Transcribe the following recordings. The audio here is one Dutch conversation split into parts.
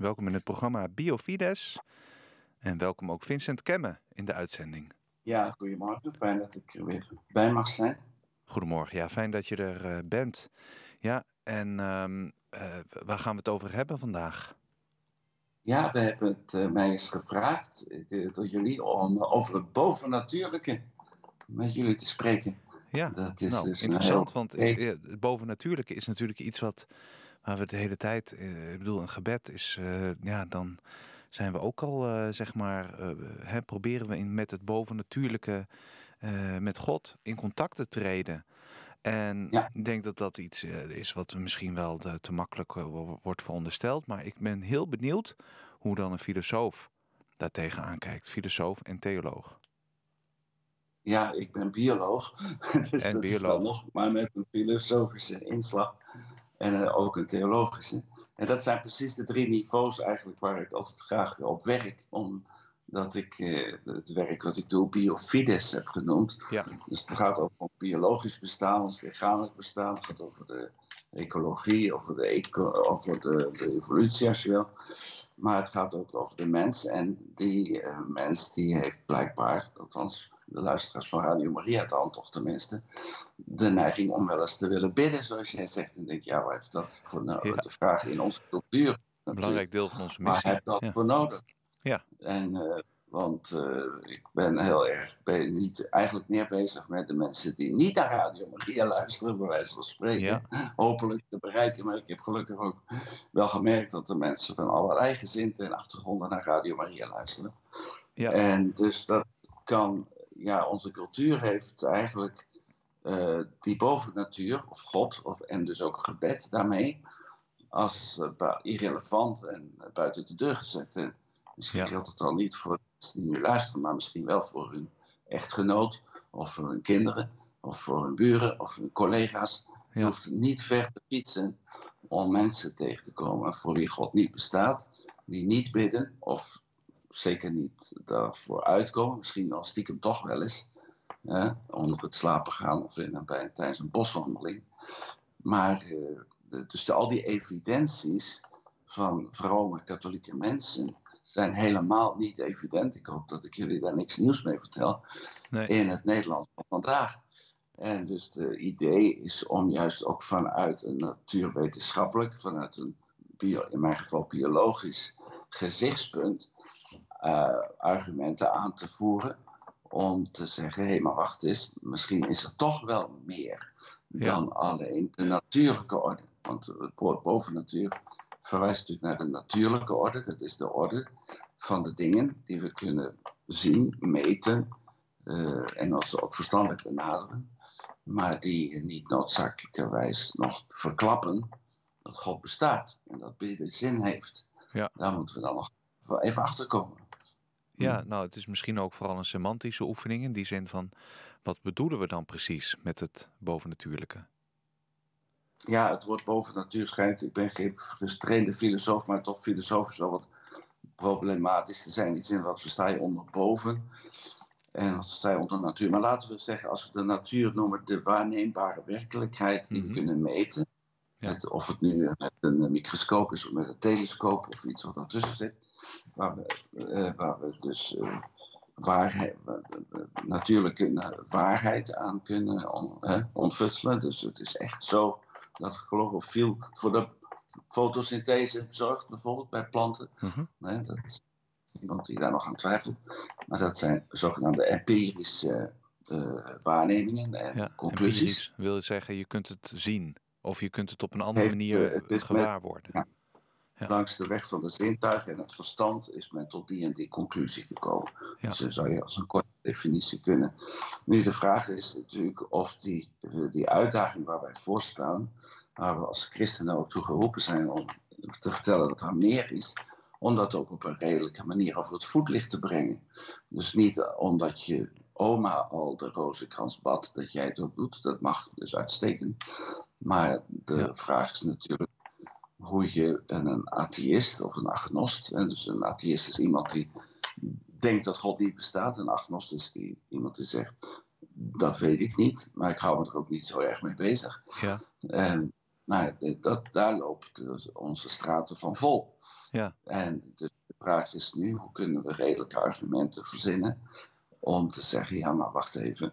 Welkom in het programma Biofides. En welkom ook Vincent Kemme in de uitzending. Ja, goedemorgen. Fijn dat ik er weer bij mag zijn. Goedemorgen, ja, fijn dat je er uh, bent. Ja, en um, uh, waar gaan we het over hebben vandaag? Ja, we hebben het uh, mij eens gevraagd door jullie om over het bovennatuurlijke met jullie te spreken. Ja, dat is nou, dus interessant, want het bovennatuurlijke is natuurlijk iets wat waar we de hele tijd, ik bedoel, een gebed is, ja, dan zijn we ook al, uh, zeg maar, uh, hè, proberen we in, met het bovennatuurlijke, met God in contact te treden. En ja. ik denk dat dat iets is wat misschien wel de, te makkelijk wordt verondersteld. Maar ik ben heel benieuwd hoe dan een filosoof daartegen aankijkt. Filosoof en theoloog. Ja, ik ben bioloog. dus en dat bioloog. Is nog maar met een filosofische inslag. En ook een theologische. En dat zijn precies de drie niveaus eigenlijk waar ik altijd graag op werk. Omdat ik eh, het werk wat ik doe biofides heb genoemd. Ja. Dus het gaat ook om biologisch bestaan, ons lichamelijk bestaan. Het gaat over de ecologie, over de, eco, over de, de evolutie als je wil. Maar het gaat ook over de mens. En die uh, mens die heeft blijkbaar, althans de luisteraars van Radio Maria dan toch tenminste, de neiging om wel eens te willen bidden, zoals jij zegt. En denk, ja, wat heeft dat voor nou, ja. de vraag in onze cultuur? Een belangrijk deel van onze missie. Maar heb dat ja. voor nodig? Ja. En, uh, want uh, ik ben heel erg ben niet, eigenlijk meer bezig met de mensen die niet naar Radio Maria luisteren, bij wijze van spreken. Ja. Hopelijk te bereiken. Maar ik heb gelukkig ook wel gemerkt dat de mensen van allerlei gezinten en achtergronden naar Radio Maria luisteren. Ja. En dus dat kan ja, onze cultuur heeft eigenlijk uh, die bovennatuur, of God, of, en dus ook gebed daarmee, als uh, irrelevant en buiten de deur gezet. En misschien ja. geldt het al niet voor mensen die nu luisteren, maar misschien wel voor hun echtgenoot, of voor hun kinderen, of voor hun buren, of hun collega's. Je hoeft niet ver te fietsen om mensen tegen te komen voor wie God niet bestaat, die niet bidden of zeker niet daarvoor uitkomen. Misschien nog stiekem toch wel eens. Hè, onder het slapen gaan of in, bij, tijdens een boswandeling. Maar uh, de, dus de, al die evidenties van vrome katholieke mensen zijn helemaal niet evident. Ik hoop dat ik jullie daar niks nieuws mee vertel. Nee. In het Nederlands van vandaag. En dus de idee is om juist ook vanuit een natuurwetenschappelijk, vanuit een bio, in mijn geval biologisch gezichtspunt, argumenten aan te voeren om te zeggen, hé, hey, maar wacht eens, misschien is er toch wel meer dan alleen de natuurlijke orde. Want het woord bovennatuur verwijst natuurlijk naar de natuurlijke orde. Dat is de orde van de dingen die we kunnen zien, meten uh, en als ook verstandelijk benaderen, maar die niet noodzakelijkerwijs nog verklappen dat God bestaat en dat bidden zin heeft. Ja. Daar moeten we dan nog even achter komen. Ja, nou, het is misschien ook vooral een semantische oefening in die zin van wat bedoelen we dan precies met het bovennatuurlijke? Ja, het woord bovennatuur schijnt, ik ben geen gestrainde filosoof, maar toch filosofisch wel wat problematisch te zijn. In die zin, wat versta je onder boven en wat versta je onder natuur? Maar laten we zeggen, als we de natuur noemen de waarneembare werkelijkheid die we mhm. kunnen meten, ja. of het nu met een microscoop is of met een telescoop of iets wat ertussen zit, waar we, uh, waar we dus uh, waarheid, natuurlijke waarheid aan kunnen on, ontfutselen. Dus het is echt zo dat chlorofiel voor de fotosynthese zorgt, bijvoorbeeld bij planten. -huh. nee, dat is iemand die daar nog aan twijfelt. Maar dat zijn zogenaamde empirische waarnemingen en ja, conclusies. wil zeggen, je kunt het zien. Of je kunt het op een andere manier gewaar worden. Ja. Ja. Langs de weg van de zintuigen en het verstand is men tot die en die conclusie gekomen. Ja. Dus dat zou je als een korte definitie kunnen. Nu, de vraag is natuurlijk of die, die uitdaging waar wij voor staan, waar we als christenen ook toe geroepen zijn om te vertellen dat er meer is, om dat ook op een redelijke manier over het voetlicht te brengen. Dus niet omdat je oma al de rozenkrans bad, dat jij het ook doet, dat mag dus uitstekend. Maar de ja. vraag is natuurlijk hoe je een atheïst of een agnost, en dus een atheïst is iemand die denkt dat God niet bestaat, een agnost is die, iemand die zegt dat weet ik niet, maar ik hou me er ook niet zo erg mee bezig. Ja. En nou, dat, daar lopen dus onze straten van vol. Ja. En de vraag is nu, hoe kunnen we redelijke argumenten verzinnen om te zeggen, ja, maar wacht even,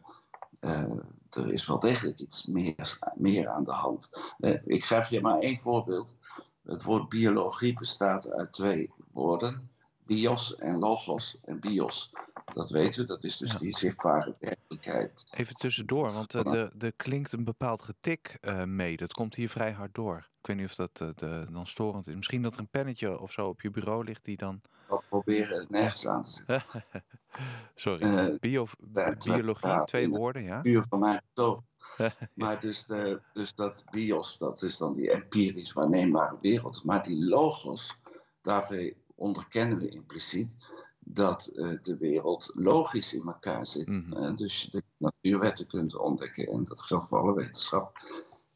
er is wel degelijk iets meer, meer aan de hand. Uh, ik geef je maar één voorbeeld. Het woord biologie bestaat uit twee woorden, bios en logos. En bios, dat weten we, dat is dus die zichtbare werkelijkheid. Even tussendoor, want uh, er klinkt een bepaald getik uh, mee. Dat komt hier vrij hard door. Ik weet niet of dat uh, de, dan storend is. Misschien dat er een pennetje of zo op je bureau ligt die dan... Ik proberen het nergens aan te zetten. Sorry. Bio, biologie, twee woorden, ja? Puur van mij zo. maar dus, de, dus dat bios, dat is dan die empirisch waarneembare wereld. Maar die logos, daarmee onderkennen we impliciet dat uh, de wereld logisch in elkaar zit. Mm -hmm. uh, dus je de natuurwetten kunt ontdekken en dat geldt voor alle wetenschap.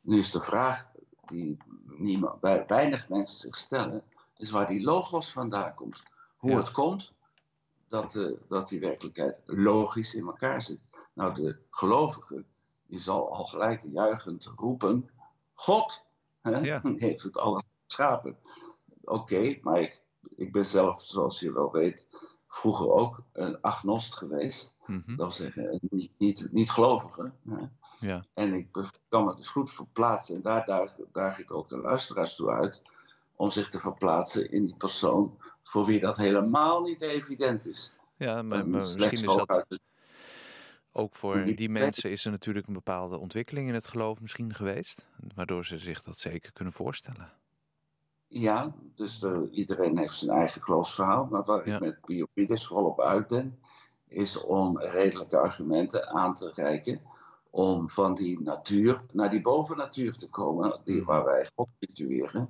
Nu is de vraag die niemand, weinig mensen zich stellen, is waar die logos vandaan komt. Hoe ja. het komt dat, uh, dat die werkelijkheid logisch in elkaar zit. Nou, de gelovige die zal al gelijk juichend roepen: God hè, ja. heeft het alles geschapen. Oké, okay, maar ik, ik ben zelf, zoals je wel weet, vroeger ook een agnost geweest. Mm -hmm. Dat wil zeggen, niet, niet, niet gelovige. Hè. Ja. En ik kan me dus goed verplaatsen. En daar daag, daag ik ook de luisteraars toe uit. Om zich te verplaatsen in die persoon voor wie dat helemaal niet evident is. Ja, maar, maar misschien is dat... Ook voor die, mensen is er natuurlijk een bepaalde ontwikkeling in het geloof misschien geweest. Waardoor ze zich dat zeker kunnen voorstellen. Ja, dus uh, iedereen heeft zijn eigen geloofsverhaal. Maar waar ja. ik met Biopides vooral op uit ben, is om redelijke argumenten aan te reiken. Om van die natuur naar die bovennatuur te komen, die, waar wij God situeren.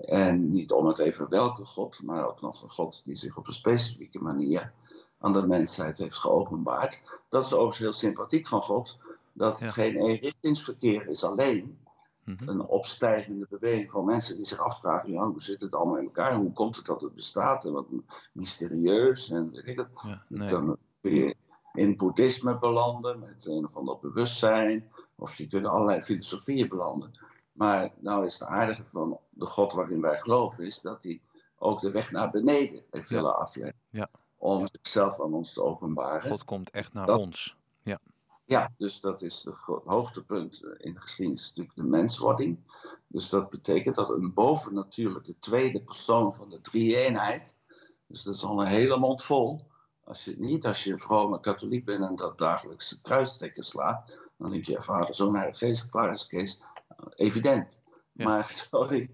En niet om het even welke God, maar ook nog een God die zich op een specifieke manier aan de mensheid heeft geopenbaard. Dat is overigens heel sympathiek van God, dat het ja. geen eenrichtingsverkeer is alleen. Mhm. Een opstijgende beweging van mensen die zich afvragen: ja, hoe zit het allemaal in elkaar? Hoe komt het dat het bestaat? En wat mysterieus en weet ik het. Ja, nee. Dan kun je in boeddhisme belanden met een of ander bewustzijn, of je kunt allerlei filosofieën belanden. Maar nou is het aardige van de God waarin wij geloven, is dat hij ook de weg naar beneden heeft Ja. willen afleggen. Ja. Om zichzelf aan ons te openbaren. God komt echt naar Dat- ons. Ja. Ja, dus dat is het hoogtepunt in de geschiedenis, natuurlijk de menswording. Dus dat betekent dat een bovennatuurlijke tweede persoon van de drie-eenheid, dus dat is al een hele mond vol. Als je niet, als je vrome katholiek bent en dat dagelijks de kruistekken slaat, dan denk je vader, zoon, heilige geest, klaar is Kees. Evident. Ja. Maar sorry,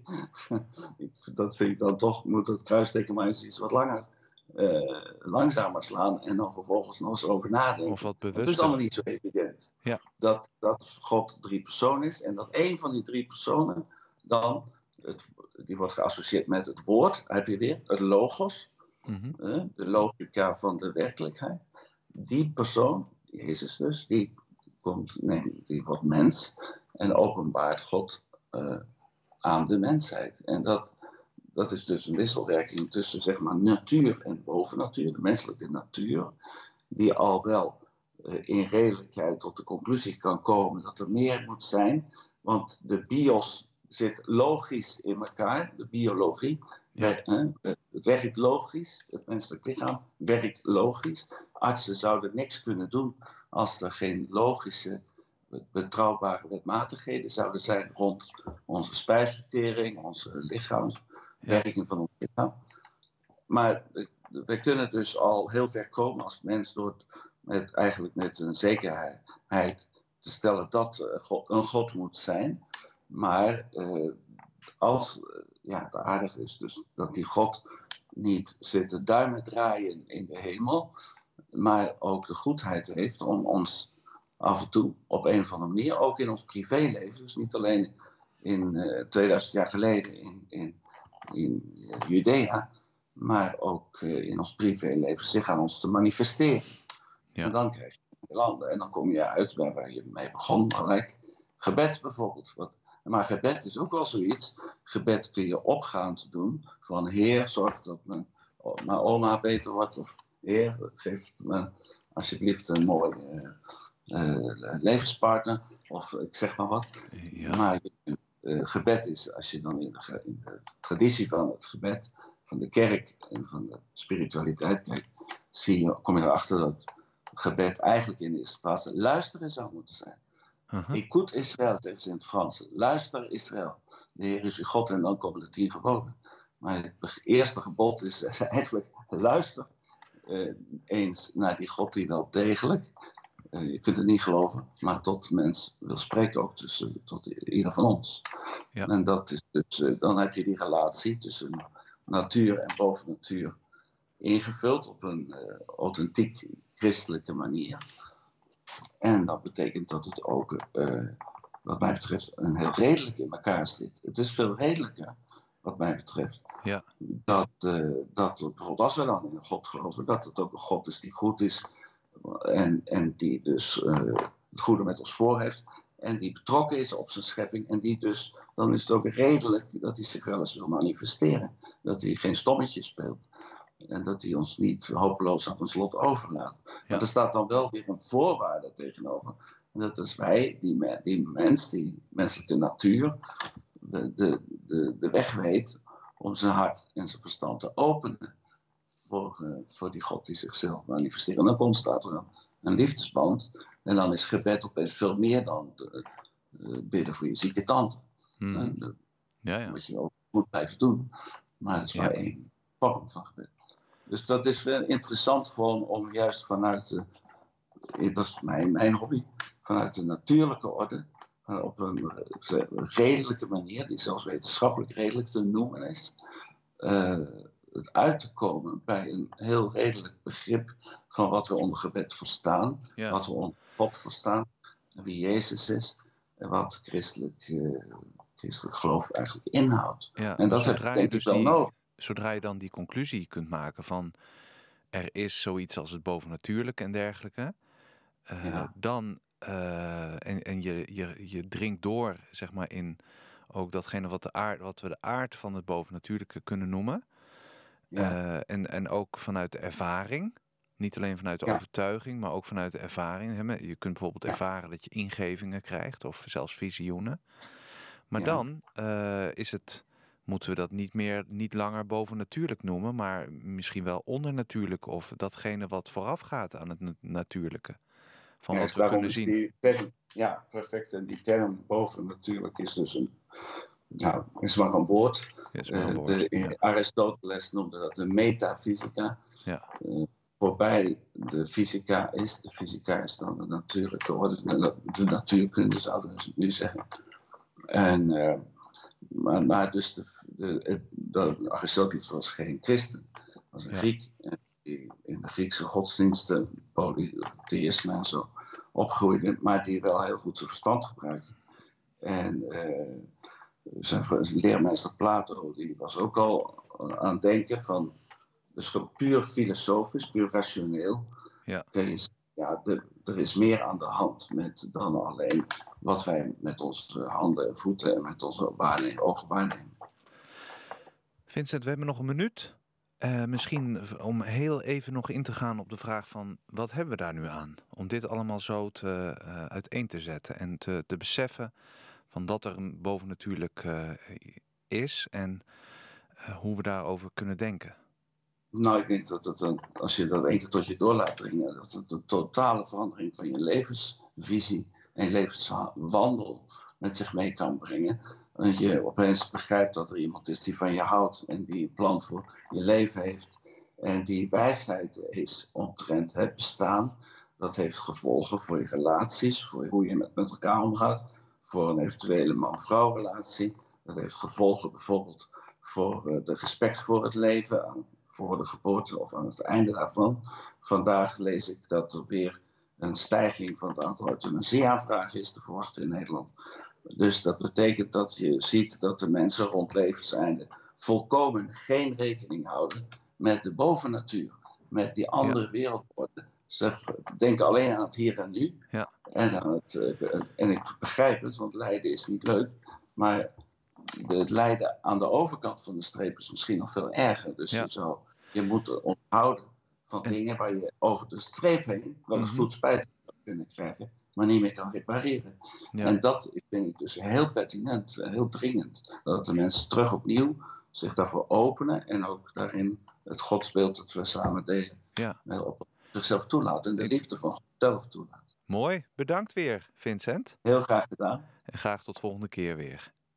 dat vind ik dan toch, moet het kruisteken maar eens iets wat langer, eh, langzamer slaan en dan vervolgens nog eens over nadenken. Of wat Het is allemaal niet zo evident. Ja. Dat, dat God drie personen is en dat één van die drie personen dan, het, die wordt geassocieerd met het woord, heb je weer, het logos, Mhm. de logica van de werkelijkheid. Die persoon, Jezus dus, die, komt, nee, die wordt mens en openbaart God eh, aan de mensheid. En dat, dat is dus een wisselwerking tussen zeg maar, natuur en bovennatuur, de menselijke natuur, die al wel eh, in redelijkheid tot de conclusie kan komen dat er meer moet zijn, want de bios zit logisch in elkaar, de biologie. Ja. Wer- hè, Het werkt logisch, het menselijk lichaam werkt logisch. Artsen zouden niks kunnen doen als er geen logische, betrouwbare wetmatigheden zouden zijn rond onze spijsvertering, onze lichaamswerking van ons lichaam. Maar eh, we kunnen dus al heel ver komen als mens door met, eigenlijk met een zekerheid te stellen dat God- een God moet zijn. Maar eh, als, eh, ja, het aardige is dus dat die God niet zit te duimen draaien in de hemel, maar ook de goedheid heeft om ons af en toe op een of andere manier, ook in ons privéleven, dus niet alleen in eh 2000 jaar geleden in, in, in eh, Judea, maar ook eh, in ons privéleven zich aan ons te manifesteren. Ja. En dan krijg je landen en dan kom je uit bij waar je mee begon, gelijk gebed bijvoorbeeld. Wat, maar gebed is ook wel zoiets. Gebed kun je opgaand doen van Heer, zorg dat mijn, mijn oma beter wordt. Of Heer, geef me alsjeblieft een mooie eh, eh, levenspartner. Of ik zeg maar wat. Ja. Maar je- gebed is, als je dan in de, in de, traditie van het gebed, van de kerk en van de spiritualiteit kijkt, zie je, kom je erachter dat gebed eigenlijk in de eerste plaats luisteren zou moeten zijn. Uh-huh. Écoute Israël, zeggen ze in het Frans. Luister Israël. De Heer is uw God en dan komen de tien geboden. Maar het eerste gebod is eigenlijk luister uh, eens naar die God die wel degelijk, uh, je kunt het niet geloven, maar tot mens wil spreken ook tussen, tot ieder van ons. Ja. En dat is dus, uh, dan heb je die relatie tussen natuur en bovennatuur ingevuld op een authentiek christelijke manier. En dat betekent dat het ook, wat mij betreft, een heel redelijk in elkaar zit. Het is veel redelijker, wat mij betreft. Ja. Dat, uh, dat bijvoorbeeld als we dan in God geloven, dat het ook een God is die goed is. En, en die dus uh, het goede met ons voor heeft. En die betrokken is op zijn schepping. En die dus, dan is het ook redelijk dat hij zich wel eens wil manifesteren. Dat hij geen stommetje speelt. En dat hij ons niet hopeloos aan ons lot overlaat. Maar er staat dan wel weer een voorwaarde tegenover. En dat is wij, die, die mens, die menselijke natuur, de, de, de, de weg weet om zijn hart en zijn verstand te openen voor, uh, voor die God die zichzelf manifesteert. En dan ontstaat er een, een liefdesband. En dan is gebed opeens veel meer dan de, uh, bidden voor je zieke tante. Hmm. Dat ja, ja. moet je ook goed blijven doen. Maar het is maar één vorm van gebed. Dus dat is wel interessant gewoon om juist vanuit, de, dat is mijn, mijn hobby, vanuit de natuurlijke orde, eh, op een eh, redelijke manier, die zelfs wetenschappelijk redelijk te noemen is, uh, het uit te komen bij een heel redelijk begrip van wat we onder gebed verstaan, wat we onder God verstaan, wie Jezus is en wat christelijk, uh, christelijk geloof eigenlijk inhoudt. Ja, en dat heb ik denk dus wel nodig zodra je dan die conclusie kunt maken van er is zoiets als het bovennatuurlijke en dergelijke, uh, dan uh, en, en je, je, je dringt door, zeg maar, in ook datgene wat, de aard, wat we de aard van het bovennatuurlijke kunnen noemen. Ja. Uh, en, en ook vanuit de ervaring. Niet alleen vanuit de ja. overtuiging, maar ook vanuit de ervaring. Je kunt bijvoorbeeld ja. ervaren dat je ingevingen krijgt of zelfs visioenen. Maar dan is het moeten we dat niet meer, niet langer bovennatuurlijk noemen, maar misschien wel ondernatuurlijk of datgene wat vooraf gaat aan het natuurlijke. Van wat we kunnen zien. Term, ja, perfect. En die term bovennatuurlijk is dus een, nou, is maar een woord. Eh, woord de, ja. Aristoteles noemde dat de metafysica. Ja. Uh, voorbij de fysica is. De fysica is dan de natuurlijke orde, de, de natuurkunde zouden we nu zeggen. En, uh, maar, maar dus de, de, de, Aristoteles was geen christen, was een Griek. Die in de Griekse godsdiensten, polytheïsme en zo, opgroeide, maar die wel heel goed zijn verstand gebruikte. En uh, zijn leermeester Plato, die was ook al aan het denken van, dus puur filosofisch, puur rationeel, ja. je ja, er is meer aan de hand met dan alleen wat wij met onze handen en voeten en met onze waarneming, ogen waarnemen. Vincent, we hebben nog een minuut. Uh, misschien om heel even nog in te gaan op de vraag van wat hebben we daar nu aan? Om dit allemaal zo te, uh, uiteen te zetten en te, te beseffen van dat er bovennatuurlijk uh, is en hoe we daarover kunnen denken. Nou, ik denk dat een, als je dat één keer tot je door laat dringen, dat het een totale verandering van je levensvisie en levenswandel met zich mee kan brengen. Dat je opeens begrijpt dat er iemand is die van je houdt en die een plan voor je leven heeft. En die wijsheid is omtrent het bestaan. Dat heeft gevolgen voor je relaties, voor hoe je met elkaar omgaat, voor een eventuele man-vrouw relatie. Dat heeft gevolgen bijvoorbeeld voor uh, de respect voor het leven, voor de geboorte of aan het einde daarvan. Vandaag lees ik dat er weer een stijging van het aantal euthanasieaanvragen is te verwachten in Nederland. Dus dat betekent dat je ziet dat de mensen rond levenseinde volkomen geen rekening houden met de bovennatuur, met die andere ja. wereldorde. Ze denken alleen aan het hier en nu. Ja. En, aan het, uh, en ik begrijp het, want lijden is niet leuk. Maar het lijden aan de overkant van de streep is misschien nog veel erger. Dus ja. je, zou, je moet onthouden van dingen waar je over de streep heen wel eens mm -hmm. goed spijt van kunnen krijgen. maar niet meer kan repareren. En dat vind ik dus heel pertinent, heel dringend. Dat de mensen terug opnieuw zich daarvoor openen en ook daarin het godsbeeld dat we samen delen. Ja. Op zichzelf toelaten en de liefde van God zelf toelaten. Mooi, bedankt weer, Vincent. Heel graag gedaan. En graag tot volgende keer weer.